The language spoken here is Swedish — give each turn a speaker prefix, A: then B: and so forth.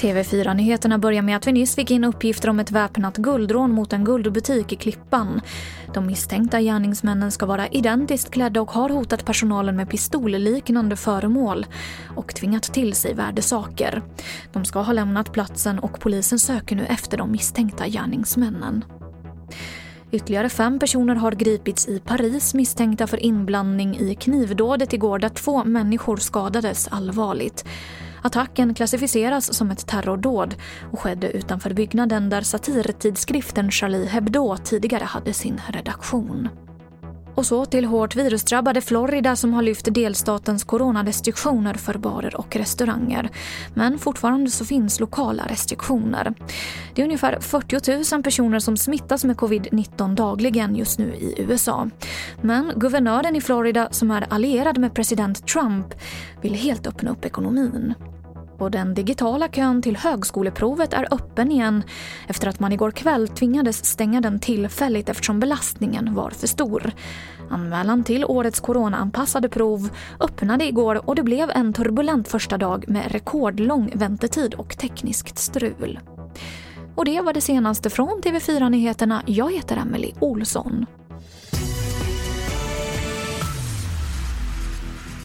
A: TV4-nyheterna börjar med att vi nyss fick in uppgifter om ett väpnat guldrån mot en guldbutik i Klippan. De misstänkta gärningsmännen ska vara identiskt klädda och har hotat personalen med pistolliknande föremål och tvingat till sig värdesaker. De ska ha lämnat platsen och polisen söker nu efter de misstänkta gärningsmännen. Ytterligare fem personer har gripits i Paris misstänkta för inblandning i knivdådet igår där två människor skadades allvarligt. Attacken klassificeras som ett terrordåd och skedde utanför byggnaden där satirtidskriften Charlie Hebdo tidigare hade sin redaktion. Och så till hårt virusdrabbade Florida som har lyft delstatens coronarestriktioner för barer och restauranger. Men fortfarande så finns lokala restriktioner. Det är ungefär 40 000 personer som smittas med covid-19 dagligen just nu i USA. Men guvernören i Florida som är allierad med president Trump vill helt öppna upp ekonomin och den digitala kön till högskoleprovet är öppen igen efter att man igår kväll tvingades stänga den tillfälligt eftersom belastningen var för stor. Anmälan till årets coronaanpassade prov öppnade igår och det blev en turbulent första dag med rekordlång väntetid och tekniskt strul. Och det var det senaste från TV4 Nyheterna. Jag heter Emily Olsson.